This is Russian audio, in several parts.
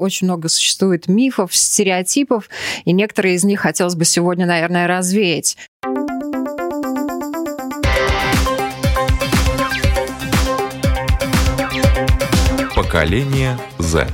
Очень много существует мифов, стереотипов, и некоторые из них хотелось бы сегодня, наверное, развеять. Поколение Z.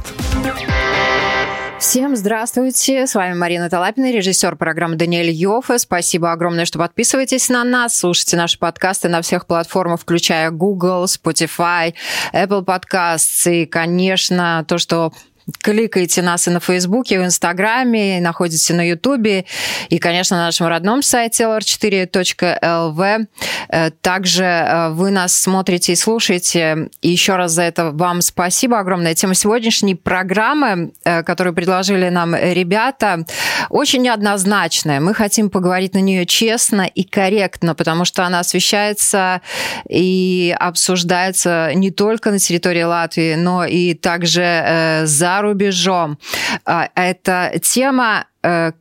Всем здравствуйте, с вами Марина Талапина, режиссер программы Даниэль Йоффе. Спасибо огромное, что подписываетесь на нас, слушайте наши подкасты на всех платформах, включая Google, Spotify, Apple Podcasts и, конечно, то, что кликаете нас и на Фейсбуке, и в Инстаграме, и находите на Ютубе, и, конечно, на нашем родном сайте lr4.lv. Э, также э, вы нас смотрите и слушаете. И еще раз за это вам спасибо огромное. Тема сегодняшней программы, э, которую предложили нам ребята, очень неоднозначная. Мы хотим поговорить на нее честно и корректно, потому что она освещается и обсуждается не только на территории Латвии, но и также за рубежом. А, это тема э,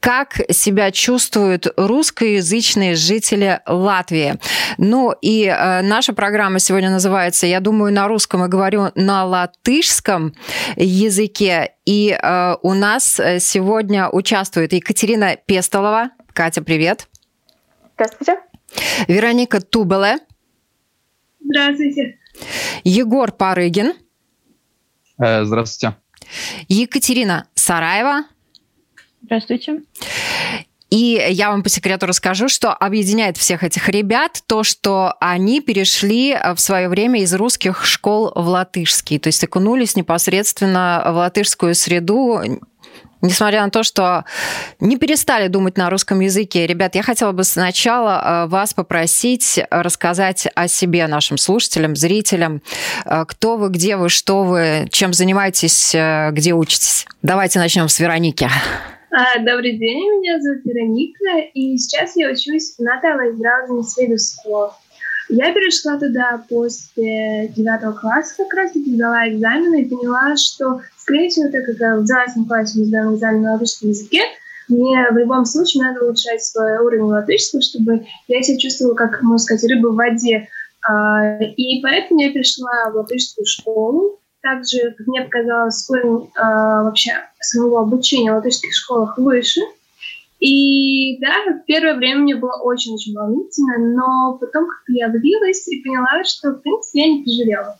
как себя чувствуют русскоязычные жители Латвии. Ну и э, наша программа сегодня называется, я думаю, на русском и говорю на латышском языке. И э, у нас сегодня участвует Екатерина Пестолова. Катя, привет. Здравствуйте. Вероника Тубеле. Здравствуйте. Егор Парыгин. Э, здравствуйте. Екатерина Сараева. Здравствуйте. И я вам по секрету расскажу, что объединяет всех этих ребят то, что они перешли в свое время из русских школ в латышские, то есть окунулись непосредственно в латышскую среду, несмотря на то, что не перестали думать на русском языке. Ребят, я хотела бы сначала э, вас попросить рассказать о себе нашим слушателям, зрителям. Э, кто вы, где вы, что вы, чем занимаетесь, э, где учитесь. Давайте начнем с Вероники. А, добрый день, меня зовут Вероника, и сейчас я учусь на Талайзраузене Сведу School. Я перешла туда после девятого класса, как раз таки сдала экзамены и поняла, что, скорее всего, так как в 11 классе мы сдаем экзамен на русском языке, мне в любом случае надо улучшать свой уровень латышского, чтобы я себя чувствовала, как, можно сказать, рыба в воде. А, и поэтому я перешла в латышскую школу. Также, мне показалось, уровень а, вообще самого обучения в латышских школах выше – и да, в первое время мне было очень-очень волнительно, но потом как я влилась и поняла, что, в принципе, я не пожалела.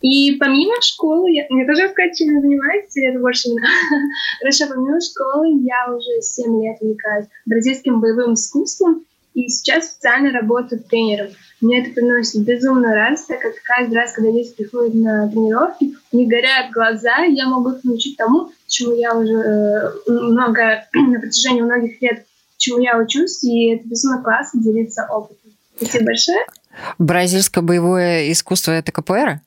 И помимо школы, я, мне тоже сказать, чем я занимаюсь, это больше меня? Хорошо, помимо школы я уже 7 лет увлекаюсь бразильским боевым искусством, и сейчас специально работаю тренером. Мне это приносит безумную радость, так как каждый раз, когда дети приходят на тренировки, не горят глаза, я могу их научить тому, чему я уже э, много, на протяжении многих лет, чему я учусь, и это безумно классно делиться опытом. Спасибо большое. Бразильское боевое искусство – это КПР?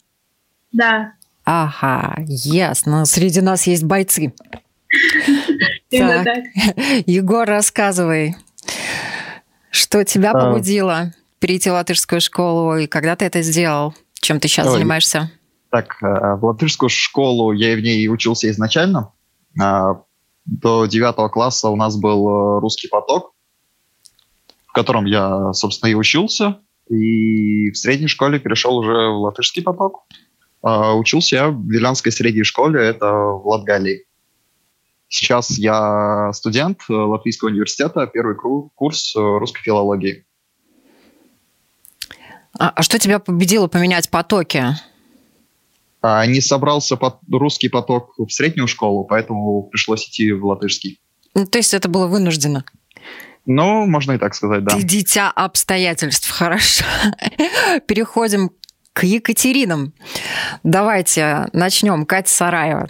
Да. Ага, ясно. Среди нас есть бойцы. Так. Егор, рассказывай, что тебя а. побудило перейти в латышскую школу, и когда ты это сделал? Чем ты сейчас Ой. занимаешься? Так, э, в латышскую школу я в ней учился изначально. А, до девятого класса у нас был э, русский поток, в котором я, собственно, и учился. И в средней школе перешел уже в латышский поток. А, учился я в Вилянской средней школе, это в Латгалии. Сейчас я студент э, Латвийского университета, первый курс русской филологии. А, а что тебя победило поменять потоки? А, не собрался под русский поток в среднюю школу, поэтому пришлось идти в латышский. Ну, то есть это было вынуждено? Ну, можно и так сказать, да. Ты дитя обстоятельств, хорошо. Переходим к Екатеринам. Давайте начнем. Катя Сараева.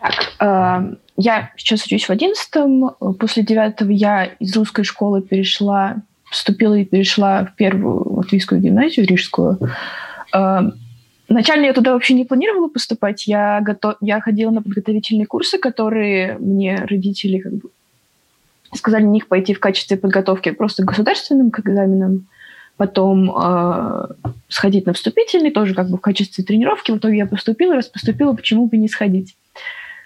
Так, э, я сейчас учусь в одиннадцатом. После девятого я из русской школы перешла, поступила и перешла в первую латвийскую гимназию, рижскую. Э, Вначале я туда вообще не планировала поступать. Я, готов... я ходила на подготовительные курсы, которые мне родители как бы сказали на них пойти в качестве подготовки просто к государственным к экзаменам, потом э, сходить на вступительный, тоже как бы в качестве тренировки. В итоге я поступила, раз поступила, почему бы не сходить,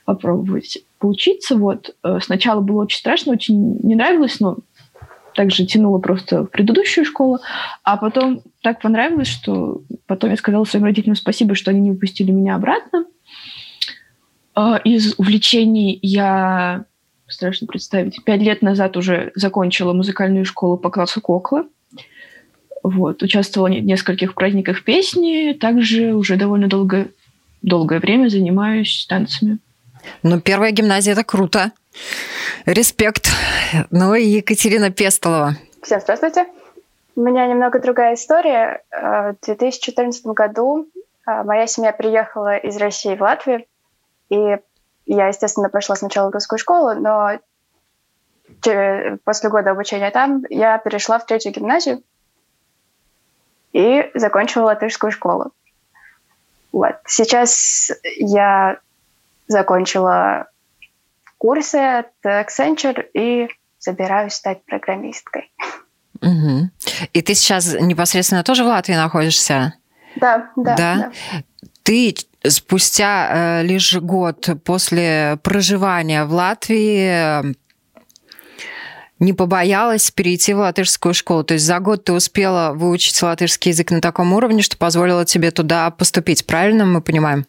попробовать поучиться. Вот. Э, сначала было очень страшно, очень не нравилось, но также тянуло просто в предыдущую школу, а потом так понравилось, что потом я сказала своим родителям спасибо, что они не выпустили меня обратно. А, из увлечений я, страшно представить, пять лет назад уже закончила музыкальную школу по классу Кокла. Вот, участвовала в нескольких праздниках песни, также уже довольно долго, долгое время занимаюсь танцами. Ну, первая гимназия – это круто. Респект. Ну и Екатерина Пестолова. Всем здравствуйте. У меня немного другая история. Э, в 2014 году э, моя семья приехала из России в Латвию, и я, естественно, пошла сначала в русскую школу, но после года обучения там я перешла в третью гимназию и закончила латышскую школу. Вот. Сейчас я закончила курсы от Accenture и собираюсь стать программисткой. Угу. И ты сейчас непосредственно тоже в Латвии находишься? Да, да. да? да. Ты спустя э, лишь год после проживания в Латвии э, не побоялась перейти в латышскую школу. То есть за год ты успела выучить латышский язык на таком уровне, что позволило тебе туда поступить. Правильно мы понимаем?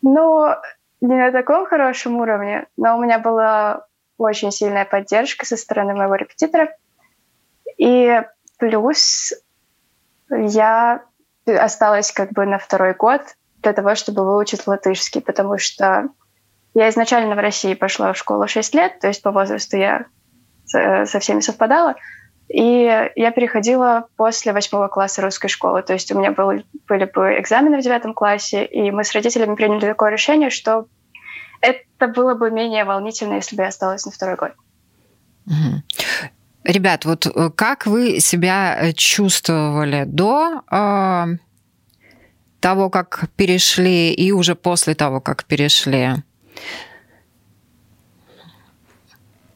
Ну, не на таком хорошем уровне, но у меня была очень сильная поддержка со стороны моего репетитора. И плюс я осталась как бы на второй год для того, чтобы выучить латышский, потому что я изначально в России пошла в школу 6 лет, то есть по возрасту я со всеми совпадала. И я переходила после восьмого класса русской школы. То есть у меня был, были бы экзамены в девятом классе, и мы с родителями приняли такое решение, что это было бы менее волнительно, если бы я осталась на второй год. Ребят, вот э, как вы себя э, чувствовали до э, того, как перешли, и уже после того, как перешли?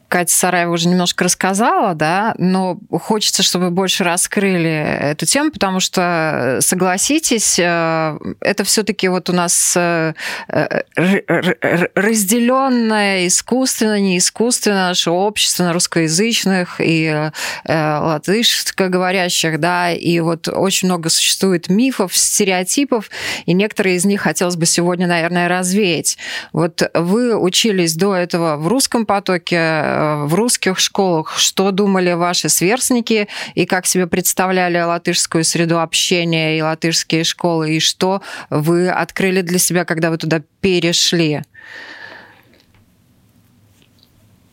Катя Сараева уже немножко рассказала, да, но хочется, чтобы больше раскрыли эту тему, потому что, согласитесь, э, это все-таки вот у нас э, разделенное искусственно, не искусственно наше общество на русскоязычных и э, латышскоговорящих, да, и вот очень много существует мифов, стереотипов, и некоторые из них хотелось бы сегодня, наверное, развеять. Вот вы учились до этого в русском потоке, в русских школах, что думали ваши сверстники и как себе представляли латышскую среду общения и латышские школы, и что вы открыли для себя, когда вы туда перешли?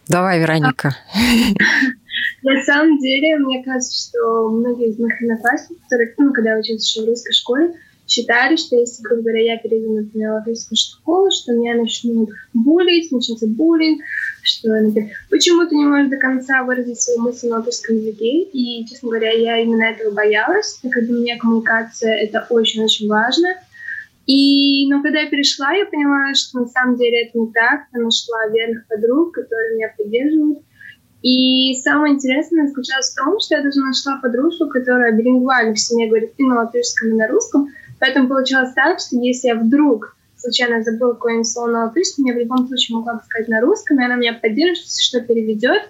Давай, Вероника. На самом деле, мне кажется, что многие из моих одноклассников, которые, ну, когда я училась еще в русской школе, считали, что если, грубо говоря, я перейду, например, в латвийскую школу, что меня начнут булить, начнется буллинг, что, например, почему ты не можешь до конца выразить свою мысль на латышском языке. И, честно говоря, я именно этого боялась, так как для меня коммуникация — это очень-очень важно. И, но когда я перешла, я поняла, что на самом деле это не так. Я нашла верных подруг, которые меня поддерживают. И самое интересное заключалось в том, что я даже нашла подружку, которая билингвально в семье говорит и на латышском, и на русском. Поэтому получалось так, что если я вдруг случайно забыла какое-нибудь слово на латышском, я в любом случае могла бы сказать на русском, и она меня поддержит, что переведет.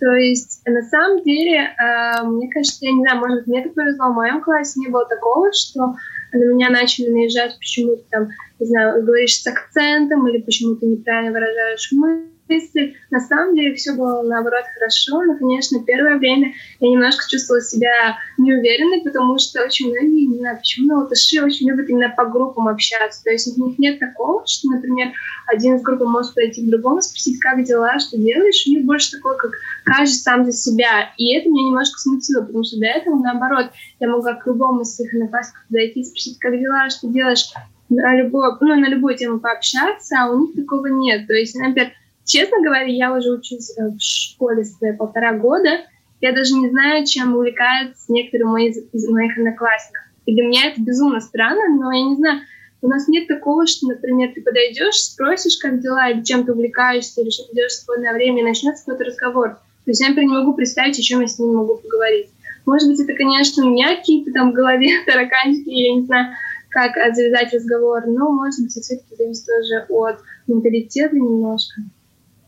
То есть, на самом деле, э, мне кажется, я не знаю, может мне так повезло, в моем классе не было такого, что на меня начали наезжать, почему ты там, не знаю, говоришь с акцентом, или почему ты неправильно выражаешь мысль, мысли. На самом деле все было, наоборот, хорошо, но, конечно, первое время я немножко чувствовала себя неуверенной, потому что очень многие, не знаю почему, но латыши очень любят именно по группам общаться. То есть у них нет такого, что, например, один из группы может подойти к другому, спросить, как дела, что делаешь. У них больше такое, как каждый сам за себя. И это меня немножко смутило, потому что до этого, наоборот, я могла к любому из своих одноклассников подойти и спросить, как дела, что делаешь, на любую, ну, на любую тему пообщаться, а у них такого нет. То есть, например, Честно говоря, я уже учусь э, в школе с полтора года. Я даже не знаю, чем увлекаются некоторые мои, из моих одноклассников. И для меня это безумно странно, но я не знаю, у нас нет такого, что, например, ты подойдешь, спросишь, как дела, или чем ты увлекаешься, или что делаешь в свободное время, и начнется какой-то разговор. То есть я, например, не могу представить, о чем я с ним могу поговорить. Может быть, это, конечно, у меня какие-то там в голове тараканчики, я не знаю, как завязать разговор, но, может быть, это все-таки зависит тоже от менталитета немножко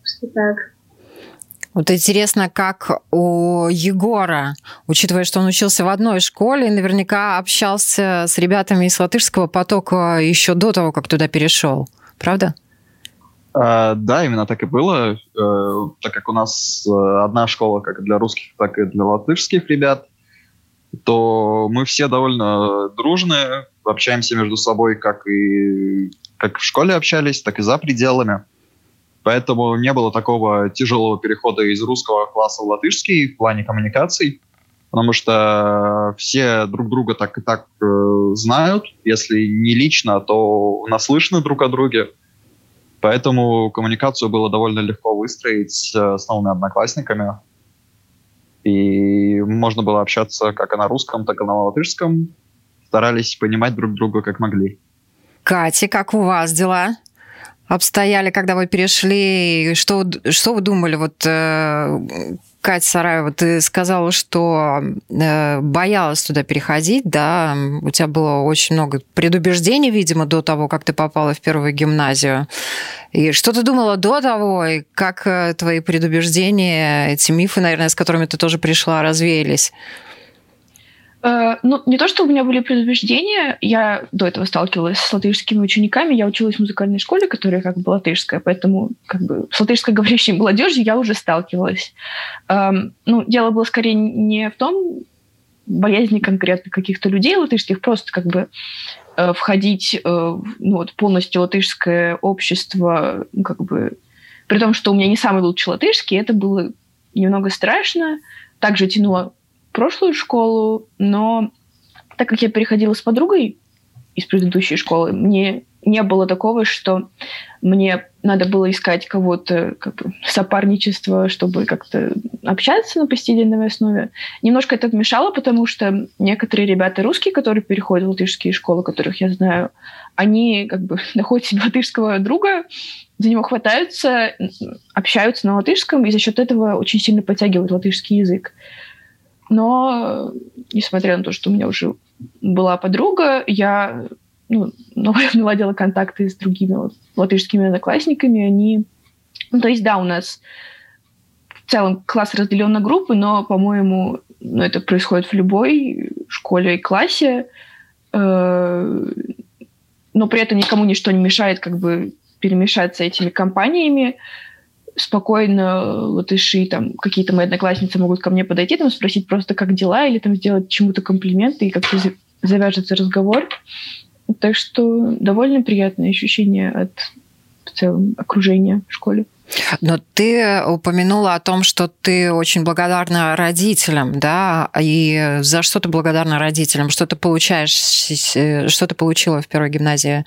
что так. Вот интересно, как у Егора, учитывая, что он учился в одной школе, наверняка общался с ребятами из латышского потока еще до того, как туда перешел. Правда? А, да, именно так и было, э, так как у нас э, одна школа как для русских, так и для латышских ребят, то мы все довольно дружные, общаемся между собой как и как в школе общались, так и за пределами. Поэтому не было такого тяжелого перехода из русского класса в латышский в плане коммуникаций, потому что все друг друга так и так э, знают, если не лично, то наслышаны друг о друге. Поэтому коммуникацию было довольно легко выстроить э, с новыми одноклассниками. И можно было общаться как и на русском, так и на латышском. Старались понимать друг друга как могли. Катя, как у вас дела? Обстояли, когда вы перешли? Что, что вы думали? Вот э, Катя Сараева, ты сказала, что э, боялась туда переходить, да? У тебя было очень много предубеждений, видимо, до того, как ты попала в первую гимназию. И что ты думала до того, и как э, твои предубеждения, эти мифы, наверное, с которыми ты тоже пришла, развеялись? Э, ну, не то, что у меня были предубеждения. Я до этого сталкивалась с латышскими учениками. Я училась в музыкальной школе, которая как бы латышская, поэтому как бы с латышской говорящей молодежью я уже сталкивалась. Эм, ну, дело было скорее не в том, боязни конкретно каких-то людей латышских, просто как бы э, входить э, ну, вот, полностью латышское общество, ну, как бы, при том, что у меня не самый лучший латышский, это было немного страшно. Также тянуло прошлую школу, но так как я переходила с подругой из предыдущей школы, мне не было такого, что мне надо было искать кого-то, как бы, сопарничество, чтобы как-то общаться на постоянной основе. Немножко это мешало, потому что некоторые ребята русские, которые переходят в латышские школы, которых я знаю, они как бы находят себе латышского друга, за него хватаются, общаются на латышском, и за счет этого очень сильно подтягивают латышский язык. Но, несмотря на то, что у меня уже была подруга, я ну, наладила контакты с другими вот, латышскими одноклассниками. Они... Ну, то есть, да, у нас в целом класс разделен на группы, но, по-моему, ну, это происходит в любой школе и классе. Э, но при этом никому ничто не мешает как бы перемешаться этими компаниями спокойно латыши, там, какие-то мои одноклассницы могут ко мне подойти, там, спросить просто, как дела, или там сделать чему-то комплименты, и как-то завяжется разговор. Так что довольно приятное ощущение от в целом окружения в школе. Но ты упомянула о том, что ты очень благодарна родителям, да, и за что ты благодарна родителям? Что ты получаешь, что ты получила в первой гимназии?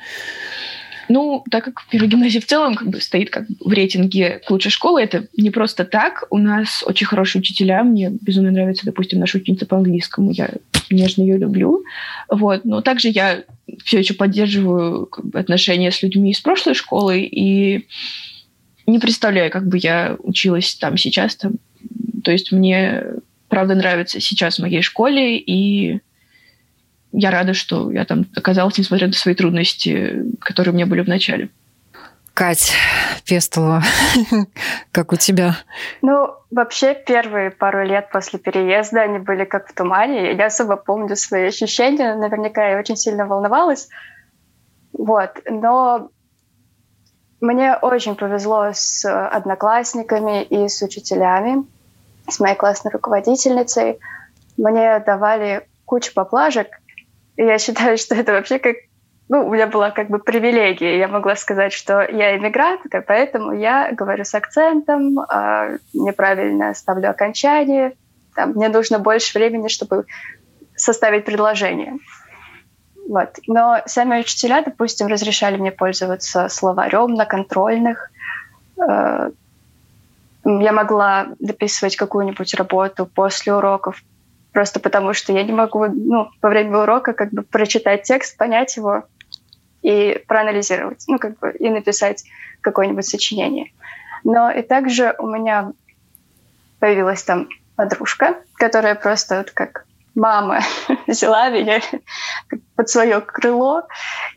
Ну, так как первая гимназия в целом как бы стоит как в рейтинге лучшей школы, это не просто так. У нас очень хорошие учителя. Мне безумно нравится, допустим, наша ученица по английскому. Я нежно ее люблю. Вот. Но также я все еще поддерживаю как бы, отношения с людьми из прошлой школы и не представляю, как бы я училась там сейчас. Там. То есть мне правда нравится сейчас в моей школе, и я рада, что я там оказалась, несмотря на свои трудности, которые у меня были в начале. Кать Пестова, как у тебя? Ну, вообще, первые пару лет после переезда они были как в тумане. Я особо помню свои ощущения. Наверняка я очень сильно волновалась. Вот. Но мне очень повезло с одноклассниками и с учителями, с моей классной руководительницей. Мне давали кучу поплажек, я считаю, что это вообще как ну, у меня была как бы привилегия. Я могла сказать, что я иммигрантка, поэтому я говорю с акцентом, э, неправильно ставлю окончание. Там, мне нужно больше времени, чтобы составить предложение. Вот. Но сами учителя, допустим, разрешали мне пользоваться словарем на контрольных. Э, я могла дописывать какую-нибудь работу после уроков, просто потому что я не могу ну, во время урока как бы прочитать текст, понять его и проанализировать, ну, как бы, и написать какое-нибудь сочинение. Но и также у меня появилась там подружка, которая просто вот как мама взяла меня под свое крыло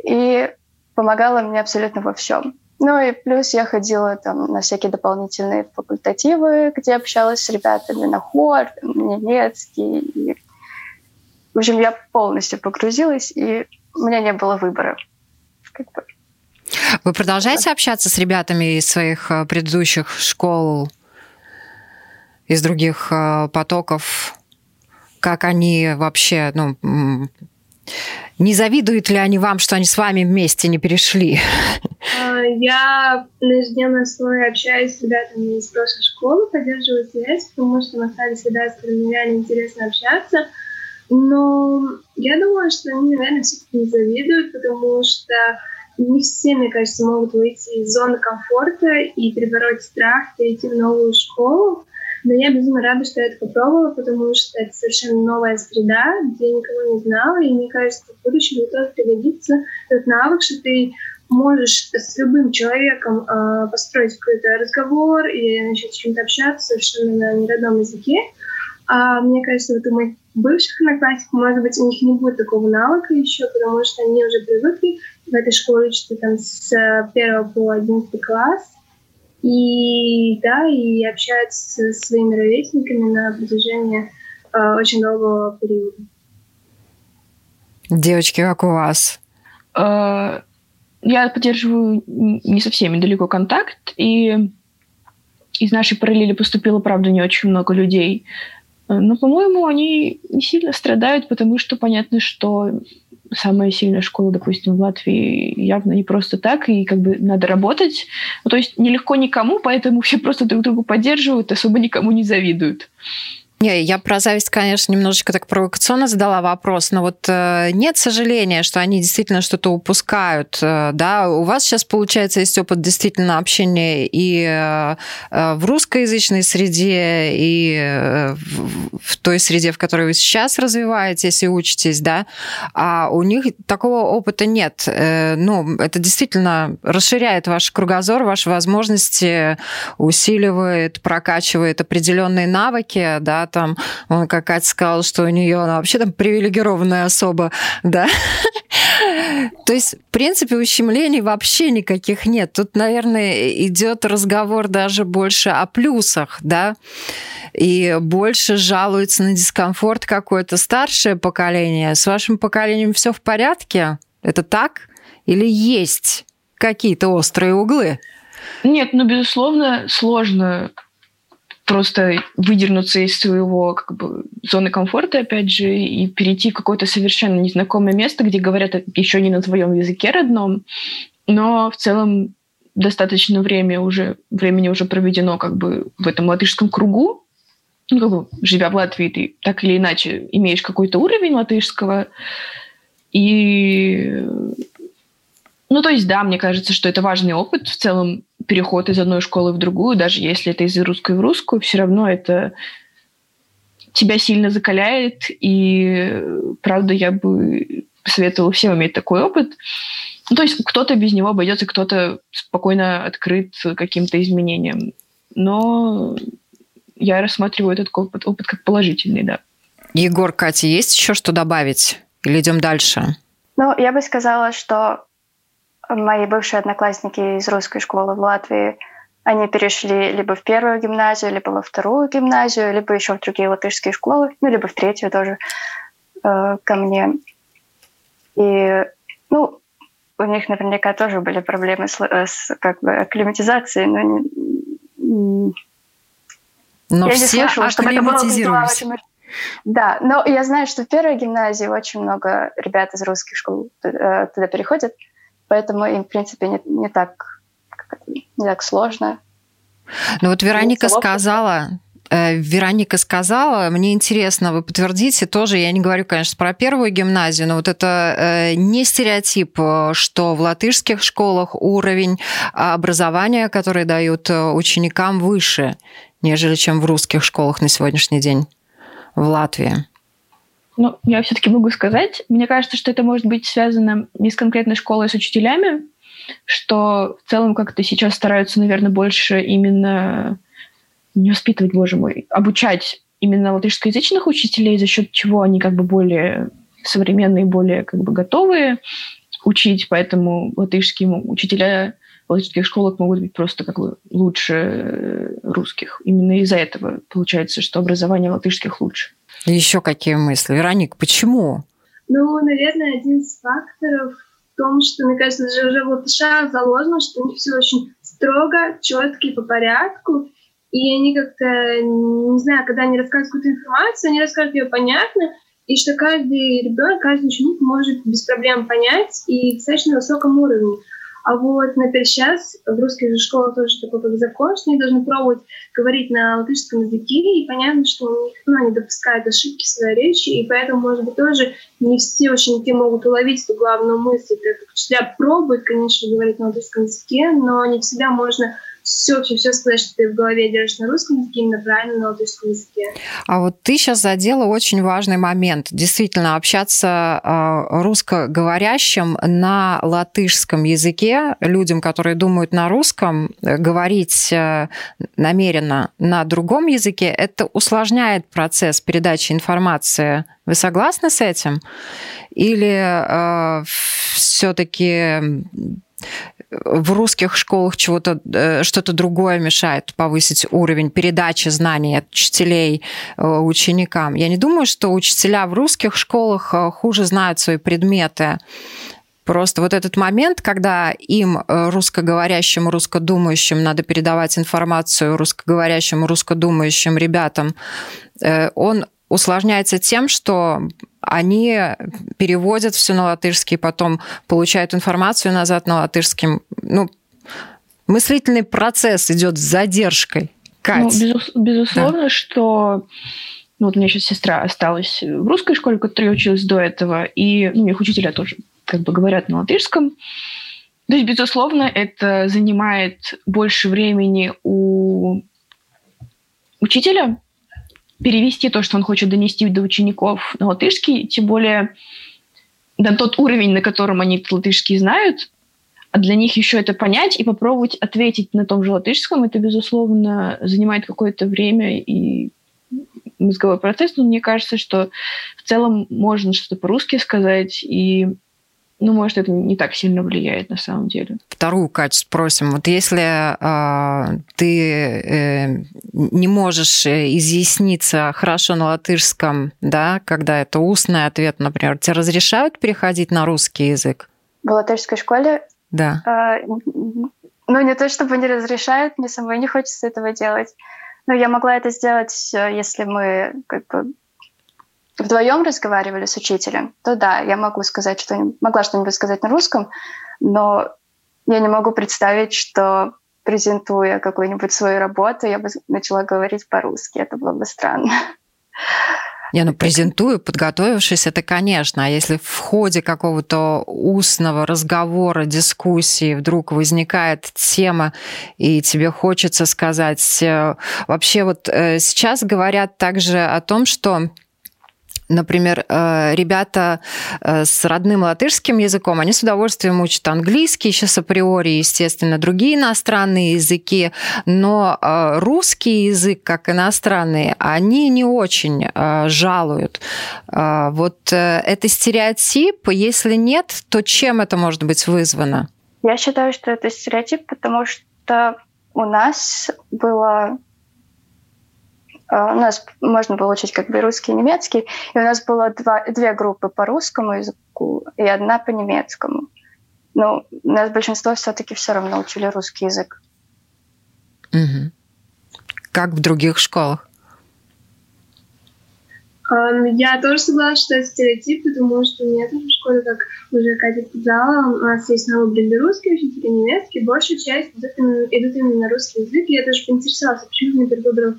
и помогала мне абсолютно во всем. Ну и плюс я ходила там на всякие дополнительные факультативы, где общалась с ребятами на хор, немецкий. И... В общем, я полностью погрузилась, и у меня не было выбора. Как бы. Вы продолжаете общаться с ребятами из своих э, предыдущих школ, из других э, потоков? Как они вообще, ну, не завидуют ли они вам, что они с вами вместе не перешли? А, я на ежедневной основе общаюсь с ребятами из прошлой школы, поддерживаю связь, потому что мы стали с ребятами реально интересно общаться. Но я думаю, что они, наверное, все-таки не завидуют, потому что не все, мне кажется, могут выйти из зоны комфорта и перебороть страх, перейти в новую школу. Но я безумно рада, что я это попробовала, потому что это совершенно новая среда, где я никого не знала, и мне кажется, в будущем мне тоже пригодится этот навык, что ты можешь с любым человеком э, построить какой-то разговор и начать с чем-то общаться совершенно на неродном языке. А мне кажется, вот у моих бывших одноклассников, может быть, у них не будет такого навыка еще, потому что они уже привыкли в этой школе учатся там с 1 по 11 класс, и да, и общаются со своими ровесниками на протяжении э, очень долгого периода. Девочки, как у вас? Э, я поддерживаю не со всеми далеко контакт, и из нашей параллели поступило, правда, не очень много людей. Э, но, по-моему, они не сильно страдают, потому что понятно, что самая сильная школа, допустим, в Латвии явно не просто так, и как бы надо работать. Ну, то есть нелегко никому, поэтому все просто друг друга поддерживают, особо никому не завидуют. Не, я про зависть, конечно, немножечко так провокационно задала вопрос, но вот э, нет сожаления, что они действительно что-то упускают, э, да? У вас сейчас, получается, есть опыт действительно общения и э, э в русскоязычной среде, и э, в, в той среде, в которой вы сейчас развиваетесь и учитесь, да? А у них такого опыта нет. Э, ну, это действительно расширяет ваш кругозор, ваши возможности, усиливает, прокачивает определенные навыки, да, там, он, как Катя сказала, что у нее она вообще там привилегированная особа, да. То есть, в принципе, ущемлений вообще никаких нет. Тут, наверное, идет разговор даже больше о плюсах, да, и больше жалуется на дискомфорт какое-то старшее поколение. С вашим поколением все в порядке? Это так? Или есть какие-то острые углы? Нет, ну, безусловно, сложно просто выдернуться из своего как бы, зоны комфорта, опять же, и перейти в какое-то совершенно незнакомое место, где говорят еще не на твоем языке родном, но в целом достаточно время уже, времени уже проведено как бы в этом латышском кругу, ну, как бы, живя в Латвии, ты так или иначе имеешь какой-то уровень латышского, и ну, то есть, да, мне кажется, что это важный опыт в целом переход из одной школы в другую, даже если это из русской в русскую, все равно это тебя сильно закаляет, и, правда, я бы советовала всем иметь такой опыт. Ну, то есть кто-то без него обойдется, кто-то спокойно открыт каким-то изменениям. Но я рассматриваю этот опыт, опыт как положительный, да. Егор, Катя, есть еще что добавить? Или идем дальше? Ну, я бы сказала, что мои бывшие одноклассники из русской школы в Латвии, они перешли либо в первую гимназию, либо во вторую гимназию, либо еще в другие латышские школы, ну, либо в третью тоже э, ко мне. И, ну, у них наверняка тоже были проблемы с, с как бы акклиматизацией, но не, но я все не слышала, чтобы это было Да, но я знаю, что в первой гимназии очень много ребят из русских школ э, туда переходят поэтому им, в принципе, не, не, так, не так сложно. Ну вот Вероника сказала, э, Вероника сказала, мне интересно, вы подтвердите тоже, я не говорю, конечно, про первую гимназию, но вот это э, не стереотип, э, что в латышских школах уровень образования, который дают ученикам, выше, нежели чем в русских школах на сегодняшний день в Латвии. Ну, я все-таки могу сказать, мне кажется, что это может быть связано не с конкретной школой, а с учителями, что в целом как-то сейчас стараются, наверное, больше именно не воспитывать, боже мой, обучать именно латышскоязычных учителей, за счет чего они как бы более современные, более как бы готовые учить, поэтому латышские учителя латышских школах могут быть просто как бы лучше э, русских. Именно из-за этого получается, что образование латышских лучше. Еще какие мысли? Вероник, почему? Ну, наверное, один из факторов в том, что, мне кажется, даже уже в латышах заложено, что у них все очень строго, четко и по порядку. И они как-то, не знаю, когда они рассказывают какую-то информацию, они рассказывают ее понятно, и что каждый ребенок, каждый ученик может без проблем понять и достаточно высоком уровне. А вот, например, сейчас в русских же школах тоже такой как закон, что они должны пробовать говорить на латышском языке, и понятно, что них, ну, они допускают ошибки в своей речи, и поэтому, может быть, тоже не все ученики могут уловить эту главную мысль. Так как учителя пробуют, конечно, говорить на латышском языке, но не всегда можно все, все, все сказать, что ты в голове держишь на русском языке, именно правильно на латышском языке. А вот ты сейчас задела очень важный момент. Действительно, общаться э, русскоговорящим на латышском языке, людям, которые думают на русском, э, говорить э, намеренно на другом языке, это усложняет процесс передачи информации. Вы согласны с этим? Или э, все-таки в русских школах чего-то, э, что-то другое мешает повысить уровень передачи знаний от учителей э, ученикам. Я не думаю, что учителя в русских школах э, хуже знают свои предметы. Просто вот этот момент, когда им, русскоговорящим, русскодумающим, надо передавать информацию русскоговорящим, русскодумающим ребятам, он усложняется тем, что они переводят все на латышский, потом получают информацию назад на латышском. Ну, мыслительный процесс идет с задержкой. Кать. Ну, безус, безусловно, да. что ну, вот у меня сейчас сестра осталась в русской школе, в которой я училась до этого, и ну, у них учителя тоже как бы говорят на латышском. То есть, безусловно, это занимает больше времени у учителя, перевести то, что он хочет донести до учеников на латышский, тем более на тот уровень, на котором они латышский знают, а для них еще это понять и попробовать ответить на том же латышском, это, безусловно, занимает какое-то время и мозговой процесс, но мне кажется, что в целом можно что-то по-русски сказать, и ну, может, это не так сильно влияет на самом деле. Вторую Катю спросим. Вот если э, ты э, не можешь э, изъясниться хорошо на латышском, да, когда это устный ответ, например, тебе разрешают переходить на русский язык? В латышской школе? Да. Э, ну, не то чтобы не разрешают, мне самой не хочется этого делать. Но я могла это сделать, э, если мы как бы вдвоем разговаривали с учителем, то да, я могу сказать что могла что-нибудь сказать на русском, но я не могу представить, что презентуя какую-нибудь свою работу, я бы начала говорить по-русски. Это было бы странно. Не, ну презентую, подготовившись, это конечно. А если в ходе какого-то устного разговора, дискуссии вдруг возникает тема, и тебе хочется сказать... Э, вообще вот э, сейчас говорят также о том, что Например, э, ребята э, с родным латышским языком, они с удовольствием учат английский, сейчас априори, естественно, другие иностранные языки, но э, русский язык, как иностранный, они не очень жалуют. Вот это стереотип? Если нет, то чем это может быть вызвано? Я считаю, что это стереотип, потому что у нас было у нас можно было учить как бы русский и немецкий, и у нас было два, две группы по русскому языку и одна по немецкому. Но у нас большинство все-таки все равно учили русский язык. Угу. Как в других школах? Я тоже согласна, что это стереотип, потому что у меня тоже в школе, как уже Катя сказала, у нас есть на выборе русский учитель немецкий. Большая часть идут именно, идут именно на русский язык. И я тоже поинтересовалась, почему мне выбрал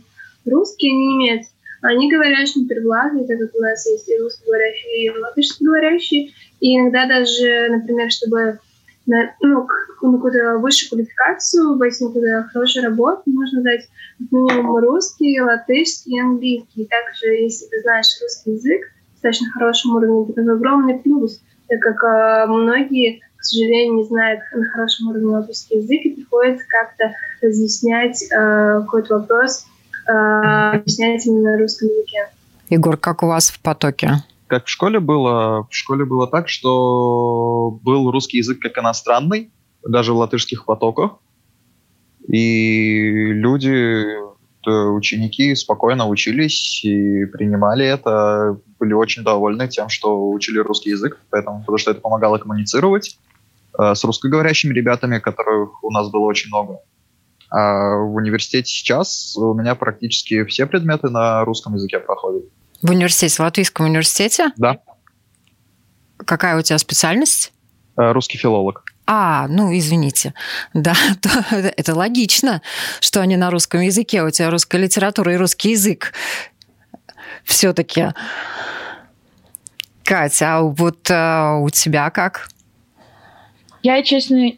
русский, а не немецкий. Они говорят, что первоклассные, так как у нас есть и русскоговорящие, и латышскоговорящие. И иногда даже, например, чтобы на, ну, на какую-то высшую квалификацию, войти на какую-то хорошую работу, нужно знать минимум русский, латышский и английский. Также, если ты знаешь русский язык достаточно хорошем уровне, это огромный плюс, так как э, многие, к сожалению, не знают на хорошем уровне латышский язык, и приходится как-то разъяснять э, какой-то вопрос объяснять именно на русском языке. Егор, как у вас в потоке? Как в школе было? В школе было так, что был русский язык как иностранный, даже в латышских потоках. И люди, ученики спокойно учились и принимали это, были очень довольны тем, что учили русский язык, поэтому, потому что это помогало коммуницировать э, с русскоговорящими ребятами, которых у нас было очень много. А в университете сейчас у меня практически все предметы на русском языке проходят. В университете, в Латвийском университете? Да. Какая у тебя специальность? Э, русский филолог. А, ну, извините. Да, это логично, что они на русском языке. У тебя русская литература и русский язык. Все-таки. Катя, а вот а, у тебя как? Я, честно,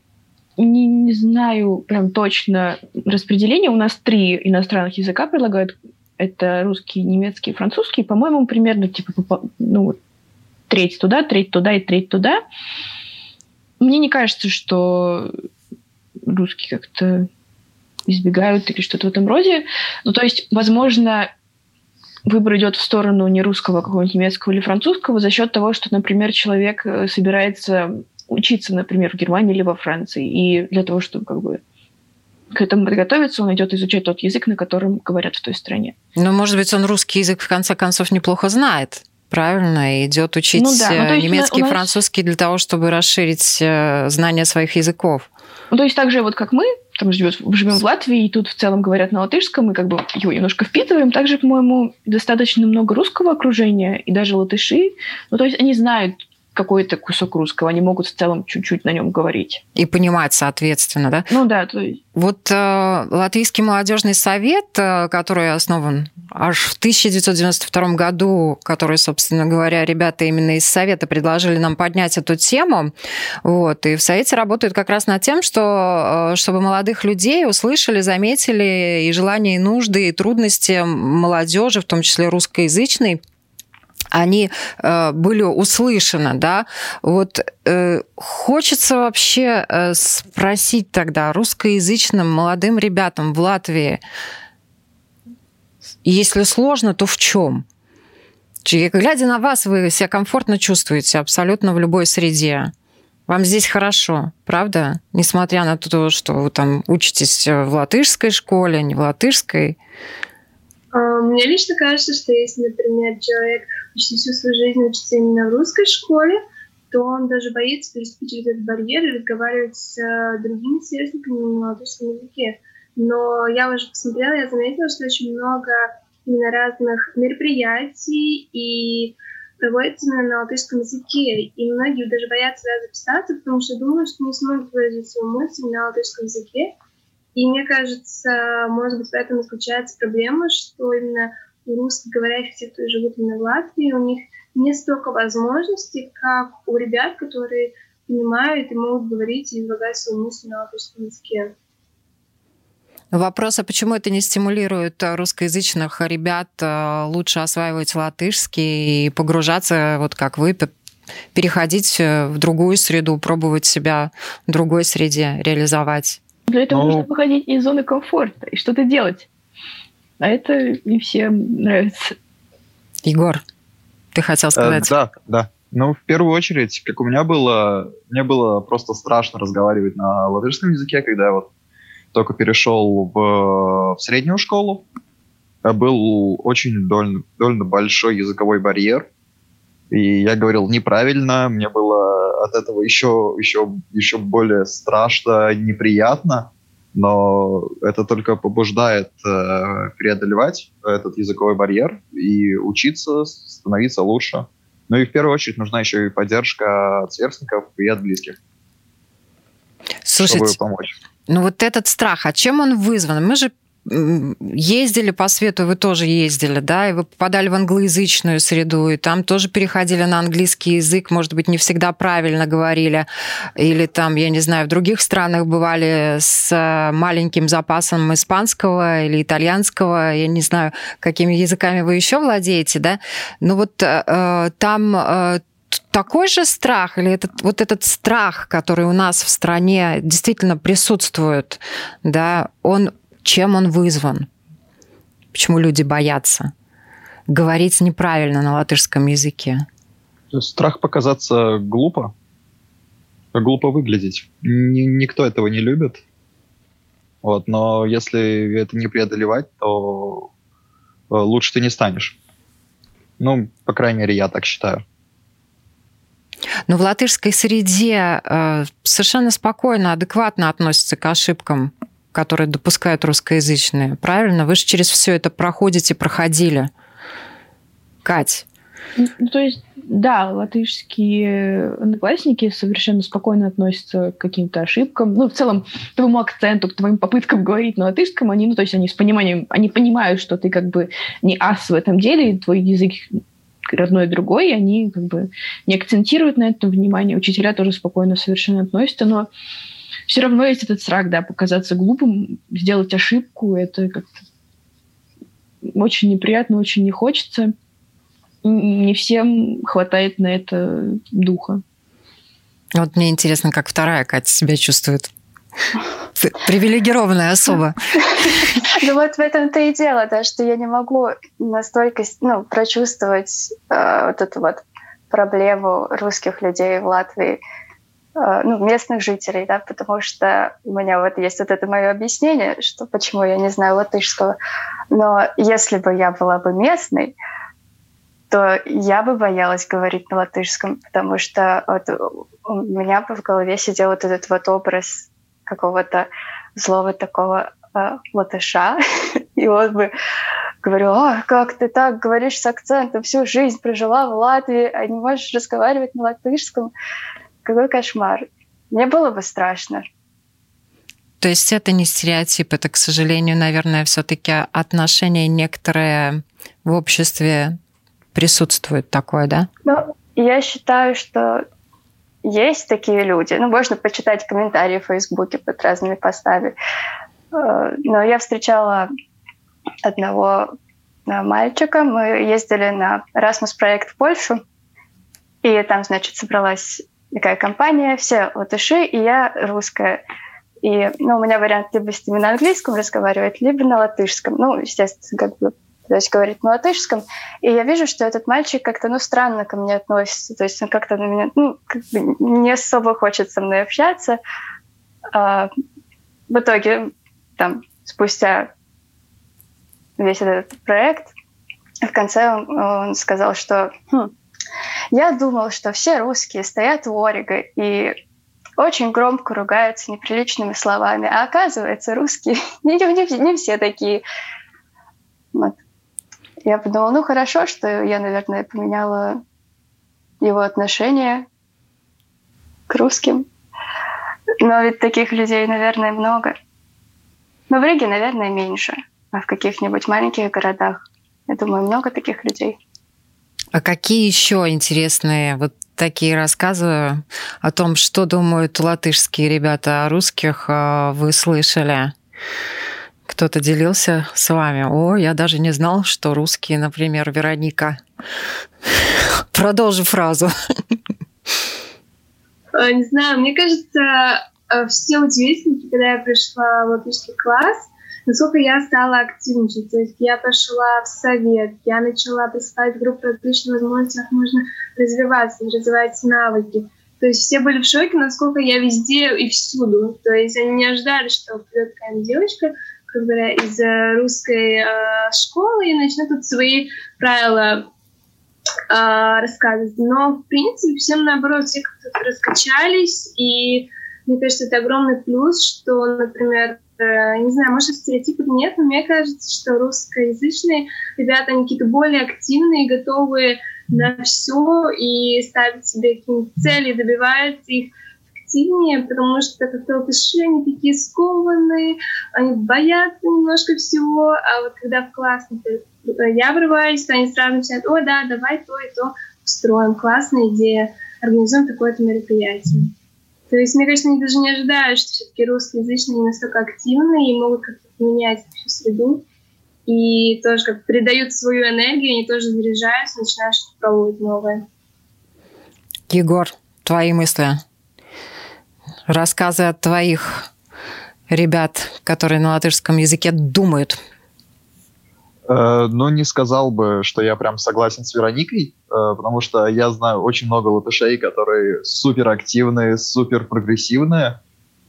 не, не знаю прям точно распределение. У нас три иностранных языка предлагают. Это русский, немецкий, французский. По-моему, примерно типа ну, треть туда, треть туда и треть туда. Мне не кажется, что русские как-то избегают или что-то в этом роде. Ну, то есть, возможно, выбор идет в сторону не русского, а какого-нибудь немецкого или французского за счет того, что, например, человек э, собирается учиться, например, в Германии или во Франции. И для того, чтобы как бы к этому подготовиться, он идет изучать тот язык, на котором говорят в той стране. Ну, может быть, он русский язык в конце концов неплохо знает правильно, идет учить ну, да. ну, немецкий и нас... французский для того, чтобы расширить э, знания своих языков. Ну, то есть так же вот как мы, там живет, живем в Латвии, и тут в целом говорят на латышском, мы как бы его немножко впитываем. Также, по-моему, достаточно много русского окружения, и даже латыши. Ну, то есть они знают какой-то кусок русского, они могут в целом чуть-чуть на нем говорить. И понимать, соответственно, да? Ну да. То есть... Вот э, Латвийский молодежный совет, э, который основан аж в 1992 году, который, собственно говоря, ребята именно из совета предложили нам поднять эту тему, вот, и в совете работают как раз над тем, что, э, чтобы молодых людей услышали, заметили и желания, и нужды, и трудности молодежи, в том числе русскоязычной, они э, были услышаны, да. Вот э, хочется вообще э, спросить тогда русскоязычным молодым ребятам в Латвии, если сложно, то в чем? Глядя на вас, вы себя комфортно чувствуете абсолютно в любой среде. Вам здесь хорошо, правда? Несмотря на то, что вы там учитесь в латышской школе, не в латышской. А, мне лично кажется, что если, например, человек почти всю свою жизнь учится именно в русской школе, то он даже боится переступить этот барьер и разговаривать с э, другими сверстниками на латышском языке. Но я уже посмотрела, я заметила, что очень много именно разных мероприятий и проводится именно на латышском языке. И многие даже боятся даже записаться, потому что думают, что не смогут выразить свою мысль на латышском языке. И мне кажется, может быть, в этом заключается проблема, что именно у русскоговорящих, те, кто живут именно в Латвии, у них не столько возможностей, как у ребят, которые понимают и могут говорить и излагать свою мысль на латышском языке. Вопрос, а почему это не стимулирует русскоязычных ребят э, лучше осваивать латышский и погружаться, вот как вы, переходить в другую среду, пробовать себя в другой среде реализовать? Для этого ну... нужно выходить из зоны комфорта и что-то делать. А это не всем нравится. Егор, ты хотел э, сказать? Э, да, да. Ну, в первую очередь, как у меня было, мне было просто страшно разговаривать на латышском языке, когда я вот только перешел в, в среднюю школу. Был очень довольно, довольно большой языковой барьер. И я говорил неправильно, мне было от этого еще, еще, еще более страшно, неприятно но это только побуждает э, преодолевать этот языковой барьер и учиться, становиться лучше. Ну и в первую очередь нужна еще и поддержка от сверстников и от близких. Слушайте, чтобы помочь. ну вот этот страх, а чем он вызван? Мы же ездили по свету, вы тоже ездили, да, и вы попадали в англоязычную среду, и там тоже переходили на английский язык, может быть, не всегда правильно говорили, или там, я не знаю, в других странах бывали с маленьким запасом испанского или итальянского, я не знаю, какими языками вы еще владеете, да, но вот э, там э, такой же страх или этот, вот этот страх, который у нас в стране действительно присутствует, да, он чем он вызван? Почему люди боятся говорить неправильно на латышском языке? Страх показаться глупо. глупо выглядеть. Н- никто этого не любит. Вот, но если это не преодолевать, то э, лучше ты не станешь. Ну, по крайней мере, я так считаю. Но в латышской среде э, совершенно спокойно, адекватно относятся к ошибкам, которые допускают русскоязычные. Правильно? Вы же через все это проходите, проходили. Кать. Ну, то есть, да, латышские одноклассники совершенно спокойно относятся к каким-то ошибкам. Ну, в целом, к твоему акценту, к твоим попыткам говорить на латышском, они, ну, то есть они с пониманием, они понимают, что ты как бы не ас в этом деле, твой язык родной другой, и они как бы не акцентируют на этом внимание. Учителя тоже спокойно совершенно относятся, но все равно есть этот страх, да, показаться глупым, сделать ошибку, это как-то очень неприятно, очень не хочется. Не всем хватает на это духа. Вот мне интересно, как вторая Катя себя чувствует. Привилегированная особа. Ну вот в этом-то и дело, да, что я не могу настолько ну, прочувствовать э, вот эту вот проблему русских людей в Латвии, ну, местных жителей, да, потому что у меня вот есть вот это мое объяснение, что почему я не знаю латышского. Но если бы я была бы местной, то я бы боялась говорить на латышском, потому что вот у меня бы в голове сидел вот этот вот образ какого-то злого такого э, латыша, и он бы говорил, а, как ты так говоришь с акцентом, всю жизнь прожила в Латвии, а не можешь разговаривать на латышском. Какой кошмар. Мне было бы страшно. То есть это не стереотип, это, к сожалению, наверное, все-таки отношение некоторое в обществе присутствует такое, да? Ну, я считаю, что есть такие люди. Ну, можно почитать комментарии в Фейсбуке под разными постами. Э, но я встречала одного э, мальчика. Мы ездили на Erasmus проект в Польшу. И там, значит, собралась такая компания, все латыши, и я русская. И ну, у меня вариант либо с ними на английском разговаривать, либо на латышском. Ну, естественно, как бы то есть говорит на латышском, и я вижу, что этот мальчик как-то, ну, странно ко мне относится, то есть он как-то на меня, ну, как бы не особо хочет со мной общаться. А, в итоге, там, спустя весь этот проект, в конце он, он сказал, что хм, я думал, что все русские стоят у Орига и очень громко ругаются неприличными словами, а оказывается, русские не, не, не все такие. Вот. Я подумала, ну хорошо, что я, наверное, поменяла его отношение к русским. Но ведь таких людей, наверное, много. Но в Риге, наверное, меньше. А в каких-нибудь маленьких городах, я думаю, много таких людей. А какие еще интересные вот такие рассказы о том, что думают латышские ребята о русских, а, вы слышали? кто-то делился с вами. О, я даже не знал, что русские, например, Вероника. Продолжи фразу. Э, не знаю, мне кажется, э, все удивительно, когда я пришла в латышский класс, насколько я стала активничать. То есть я пошла в совет, я начала присылать группы отличной возможности, как можно развиваться, развивать навыки. То есть все были в шоке, насколько я везде и всюду. То есть они не ожидали, что придет какая-нибудь девочка, как говоря, из э, русской э, школы и начну тут свои правила э, рассказывать. Но, в принципе, всем наоборот, все как-то раскачались, и мне кажется, это огромный плюс, что, например, э, не знаю, может, стереотипов нет, но мне кажется, что русскоязычные ребята, они какие-то более активные, готовые на все и ставят себе какие-нибудь цели, добиваются их активнее, потому что как-то латыши, они такие скованные, они боятся немножко всего, а вот когда в класс я врываюсь, то они сразу начинают, о, да, давай то и то устроим, классная идея, организуем такое-то мероприятие. То есть, мне кажется, они даже не ожидают, что все-таки русскоязычные настолько активны и могут как-то поменять всю среду. И тоже как придают свою энергию, они тоже заряжаются, начинают что-то пробовать новое. Егор, твои мысли? рассказы от твоих ребят, которые на латышском языке думают? Э, ну, не сказал бы, что я прям согласен с Вероникой, э, потому что я знаю очень много латышей, которые супер активные, супер прогрессивные,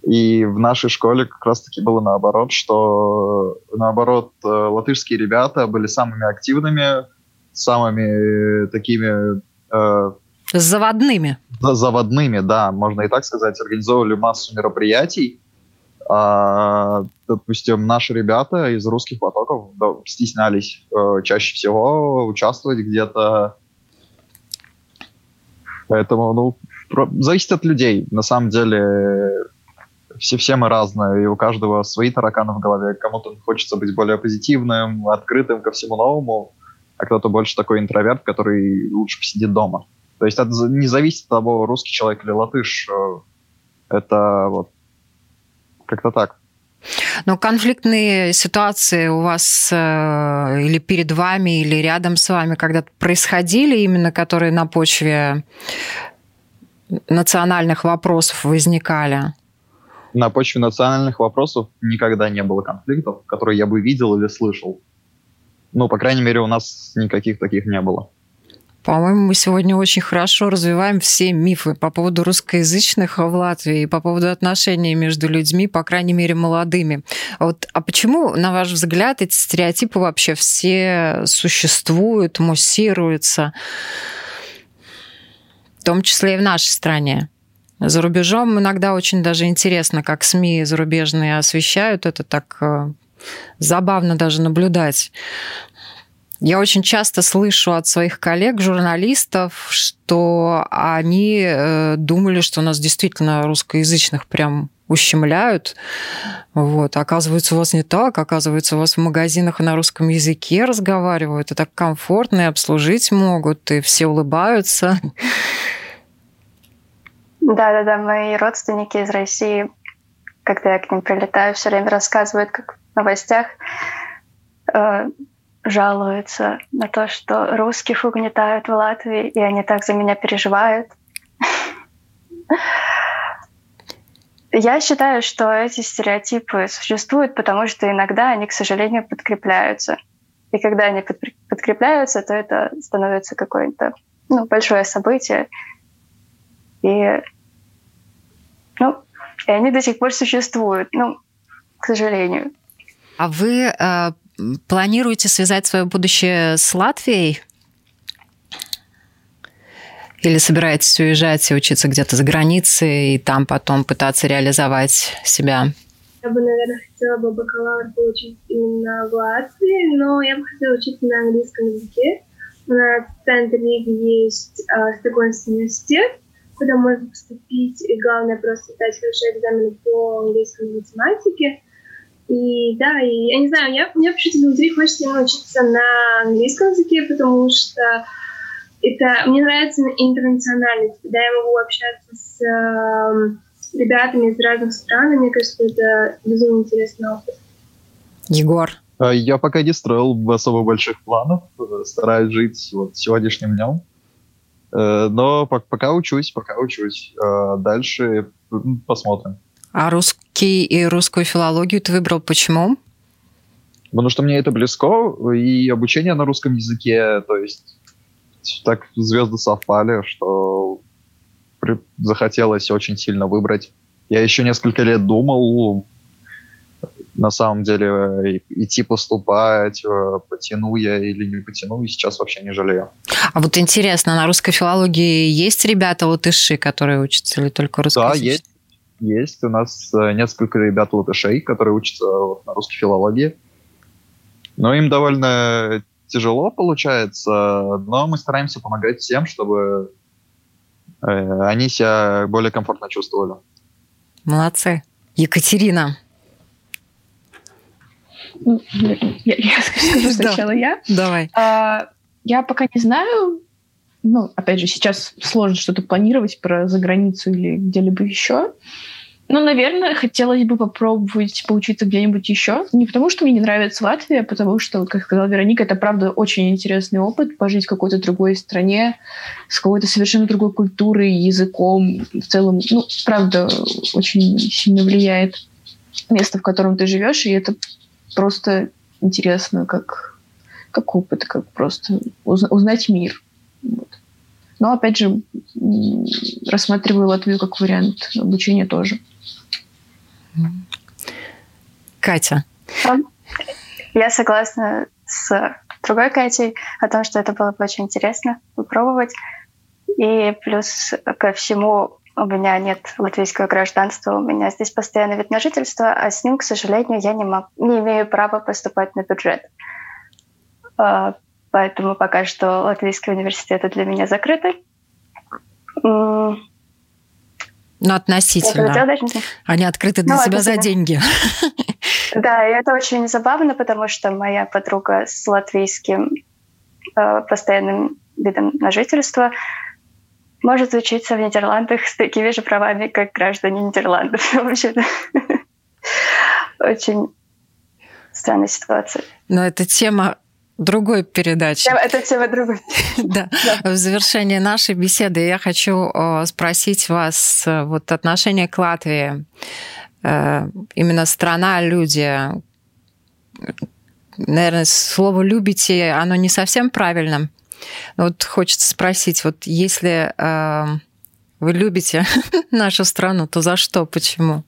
и в нашей школе как раз-таки было наоборот, что наоборот э, латышские ребята были самыми активными, самыми такими... Э, заводными. Заводными, да, можно и так сказать. Организовывали массу мероприятий. А, допустим, наши ребята из русских потоков да, стеснялись э, чаще всего участвовать где-то. Поэтому, ну, зависит от людей. На самом деле, все, все мы разные, и у каждого свои тараканы в голове. Кому-то хочется быть более позитивным, открытым ко всему новому, а кто-то больше такой интроверт, который лучше посидит дома. То есть это не зависит от того, русский человек или латыш. Э, это вот как-то так. Но конфликтные ситуации у вас э, или перед вами, или рядом с вами когда-то происходили, именно которые на почве национальных вопросов возникали? На почве национальных вопросов никогда не было конфликтов, которые я бы видел или слышал. Ну, по крайней мере, у нас никаких таких не было. По-моему, мы сегодня очень хорошо развиваем все мифы по поводу русскоязычных в Латвии по поводу отношений между людьми, по крайней мере, молодыми. А вот, а почему, на ваш взгляд, эти стереотипы вообще все существуют, муссируются, в том числе и в нашей стране? За рубежом иногда очень даже интересно, как СМИ зарубежные освещают это так э, забавно даже наблюдать. Я очень часто слышу от своих коллег, журналистов, что они э, думали, что нас действительно русскоязычных прям ущемляют. Вот. Оказывается, у вас не так. Оказывается, у вас в магазинах на русском языке разговаривают, и так комфортно, и обслужить могут, и все улыбаются. Да-да-да, мои родственники из России, когда я к ним прилетаю, все время рассказывают, как в новостях, э, жалуются на то, что русских угнетают в Латвии, и они так за меня переживают. Я считаю, что эти стереотипы существуют, потому что иногда они, к сожалению, подкрепляются. И когда они подкрепляются, то это становится какое-то ну, большое событие. И, ну, и они до сих пор существуют, ну, к сожалению. А вы э, Планируете связать свое будущее с Латвией? Или собираетесь уезжать и учиться где-то за границей, и там потом пытаться реализовать себя? Я бы, наверное, хотела бы бакалавр получить именно в Латвии, но я бы хотела учиться на английском языке. У нас в центре есть э, Стокгольмский университет, куда можно поступить, и главное просто сдать хороший экзамен по английской математике. И да, и я не знаю, я, мне почему-то внутри хочется научиться на английском языке, потому что это мне нравится интернациональность, когда я могу общаться с э, ребятами из разных стран, и мне кажется, это безумно интересный опыт. Егор. А, я пока не строил особо больших планов, э, стараюсь жить вот сегодняшним днем. Э, но пока учусь, пока учусь. Э, дальше посмотрим. А русский и русскую филологию ты выбрал почему? Потому что мне это близко, и обучение на русском языке, то есть так звезды совпали, что захотелось очень сильно выбрать. Я еще несколько лет думал, на самом деле, идти поступать, э, потяну я или не потяну, и сейчас вообще не жалею. А вот интересно, на русской филологии есть ребята латыши, которые учатся, или только русский? Да, есть. Есть у нас э, несколько ребят латышей, которые учатся на русской филологии. Но им довольно тяжело получается, но мы стараемся помогать всем, чтобы э, они себя более комфортно чувствовали. Молодцы. Екатерина. Ну, я, я скажу сначала я. Давай. А, я пока не знаю, ну, опять же, сейчас сложно что-то планировать про заграницу или где-либо еще. Ну, наверное, хотелось бы попробовать поучиться где-нибудь еще. Не потому, что мне не нравится Латвия, а потому что, как сказала Вероника, это, правда, очень интересный опыт пожить в какой-то другой стране с какой-то совершенно другой культурой, языком. В целом, ну, правда, очень сильно влияет место, в котором ты живешь, и это просто интересно, как как опыт, как просто узнать мир. Вот. Но, опять же, рассматриваю Латвию как вариант обучения тоже. Катя. Я согласна с другой Катей о том, что это было бы очень интересно попробовать. И плюс ко всему у меня нет латвийского гражданства, у меня здесь постоянный вид на жительство, а с ним, к сожалению, я не, мог, не имею права поступать на бюджет. Поэтому пока что латвийские университеты для меня закрыты. Но относительно. Они открыты для ну, себя за деньги. Да, и это очень забавно, потому что моя подруга с латвийским э, постоянным видом на жительство может учиться в Нидерландах с такими же правами, как граждане Нидерландов. Вообще, очень странная ситуация. Но это тема другой передачи. Это тема другой. да. В завершении нашей беседы я хочу спросить вас э, вот отношение к Латвии. Э, именно страна, люди. Наверное, слово «любите», оно не совсем правильно. Вот хочется спросить, вот если э, вы любите нашу страну, то за что, почему?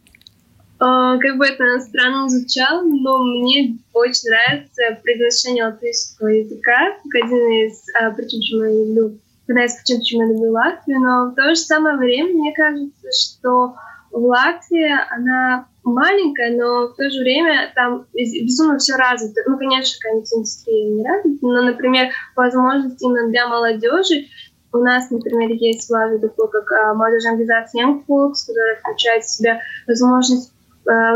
Uh, как бы это странно звучало, но мне очень нравится произношение латвийского языка, как один из uh, причин, почему я люблю, одна из причин, почему я люблю Латвию, но в то же самое время мне кажется, что в Латвии она маленькая, но в то же время там безумно все развито. Ну, конечно, конечно, индустрия не развита, но, например, возможности именно для молодежи у нас, например, есть в Латвии такое, как а, молодежная организация Young Folks, которая включает в себя возможность э,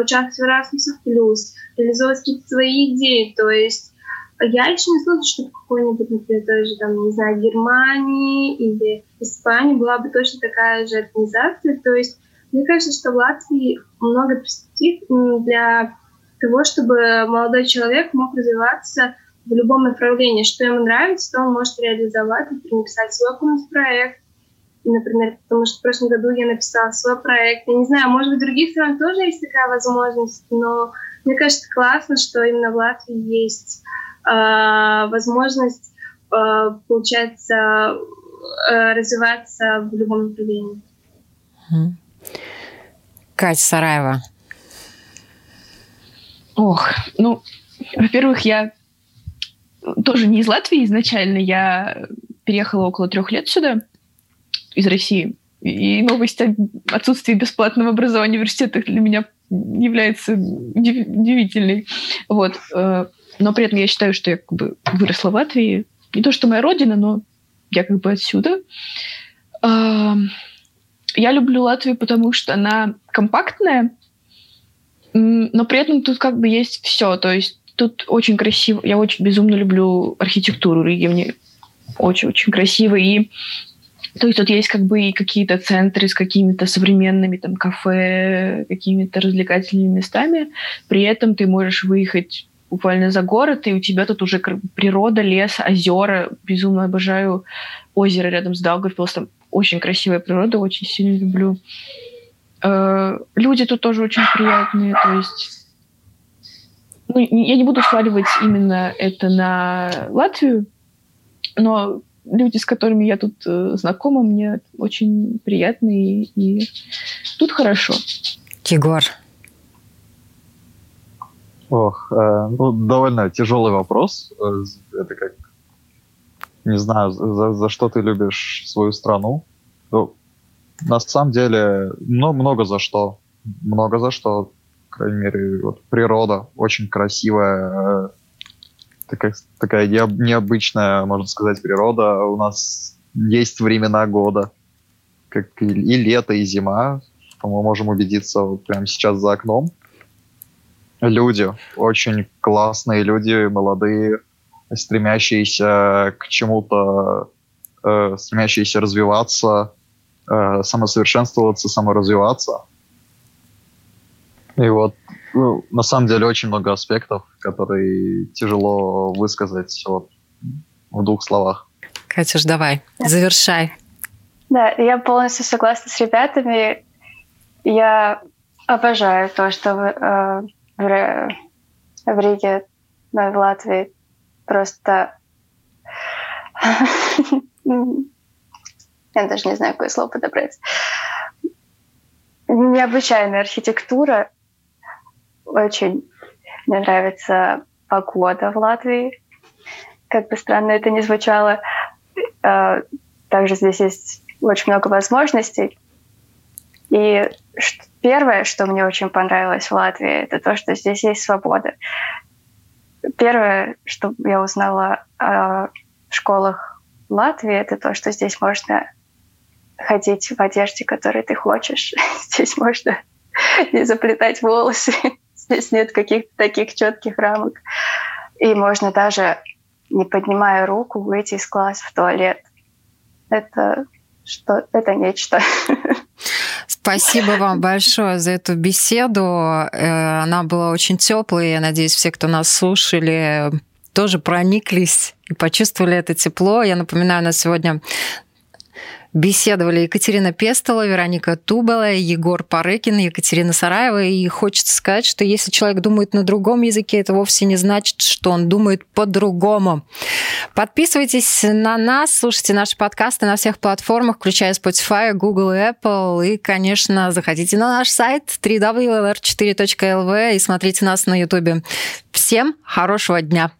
участвовать в Erasmus+, плюс, реализовывать какие-то свои идеи, то есть я еще не слышала, что в какой-нибудь, например, той же, там, не знаю, Германии или Испании была бы точно такая же организация, то есть мне кажется, что в Латвии много перспектив для того, чтобы молодой человек мог развиваться в любом направлении. Что ему нравится, то он может реализовать, например, написать свой проект. Например, потому что в прошлом году я написала свой проект. Я не знаю, может быть, в других странах тоже есть такая возможность, но мне кажется, классно, что именно в Латвии есть э, возможность, э, получается, э, развиваться в любом направлении. Катя Сараева. Ох, ну, во-первых, я тоже не из Латвии изначально. Я переехала около трех лет сюда, из России. И новость о отсутствии бесплатного образования в университетах для меня является удивительной. Вот. Э, но при этом я считаю, что я как бы выросла в Латвии. Не то, что моя родина, но я как бы отсюда. Я люблю Латвию, потому что она компактная, но при этом тут как бы есть все. То есть тут очень красиво. Я очень безумно люблю архитектуру Риги. Мне очень-очень красиво. И то есть тут есть как бы и какие-то центры с какими-то современными там кафе, какими-то развлекательными местами. При этом ты можешь выехать буквально за город, и у тебя тут уже природа, лес, озера. Безумно обожаю озеро рядом с Даугавпилсом очень красивая природа, очень сильно люблю. Э, люди тут тоже очень приятные, то есть ну, я не буду сваливать именно это на Латвию, но люди, с которыми я тут э, знакома, мне очень приятные, и, и тут хорошо. Егор. Ох, э, ну, довольно тяжелый вопрос. Э, это как не знаю, за, за что ты любишь свою страну. Ну, на самом деле, ну, много за что. Много за что. По крайней мере, вот природа очень красивая, э, такая, такая необычная, можно сказать, природа. У нас есть времена года, как и, и лето, и зима, мы можем убедиться вот прямо сейчас за окном. Люди, очень классные люди, молодые, стремящиеся к чему-то, э, стремящиеся развиваться, э, самосовершенствоваться, саморазвиваться. И вот ну, на самом деле очень много аспектов, которые тяжело высказать вот, в двух словах. Катюш, давай, завершай. Да, я полностью согласна с ребятами. Я обожаю то, что в, э, в, в Риге, в Латвии просто... Я даже не знаю, какое слово подобрать. Необычайная архитектура. Очень мне нравится погода в Латвии. Как бы странно это ни звучало. А, также здесь есть очень много возможностей. И первое, что мне очень понравилось в Латвии, это то, что здесь есть свобода. Первое, что я узнала о школах Латвии, это то, что здесь можно ходить в одежде, которой ты хочешь. Здесь можно не заплетать волосы. Здесь нет каких-то таких четких рамок. И можно даже, не поднимая руку, выйти из класса в туалет. Это что это нечто. Спасибо вам большое за эту беседу. Э, она была очень теплой. Я надеюсь, все, кто нас слушали, тоже прониклись и почувствовали это тепло. Я напоминаю, у нас сегодня беседовали Екатерина Пестова, Вероника Тубала, Егор Парыкин, Екатерина Сараева. И хочется сказать, что если человек думает на другом языке, это вовсе не значит, что он думает по-другому. Подписывайтесь на нас, слушайте наши подкасты на всех платформах, включая Spotify, Google и Apple. И, конечно, заходите на наш сайт www.lr4.lv и смотрите нас на YouTube. Всем хорошего дня!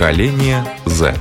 Поколение Z.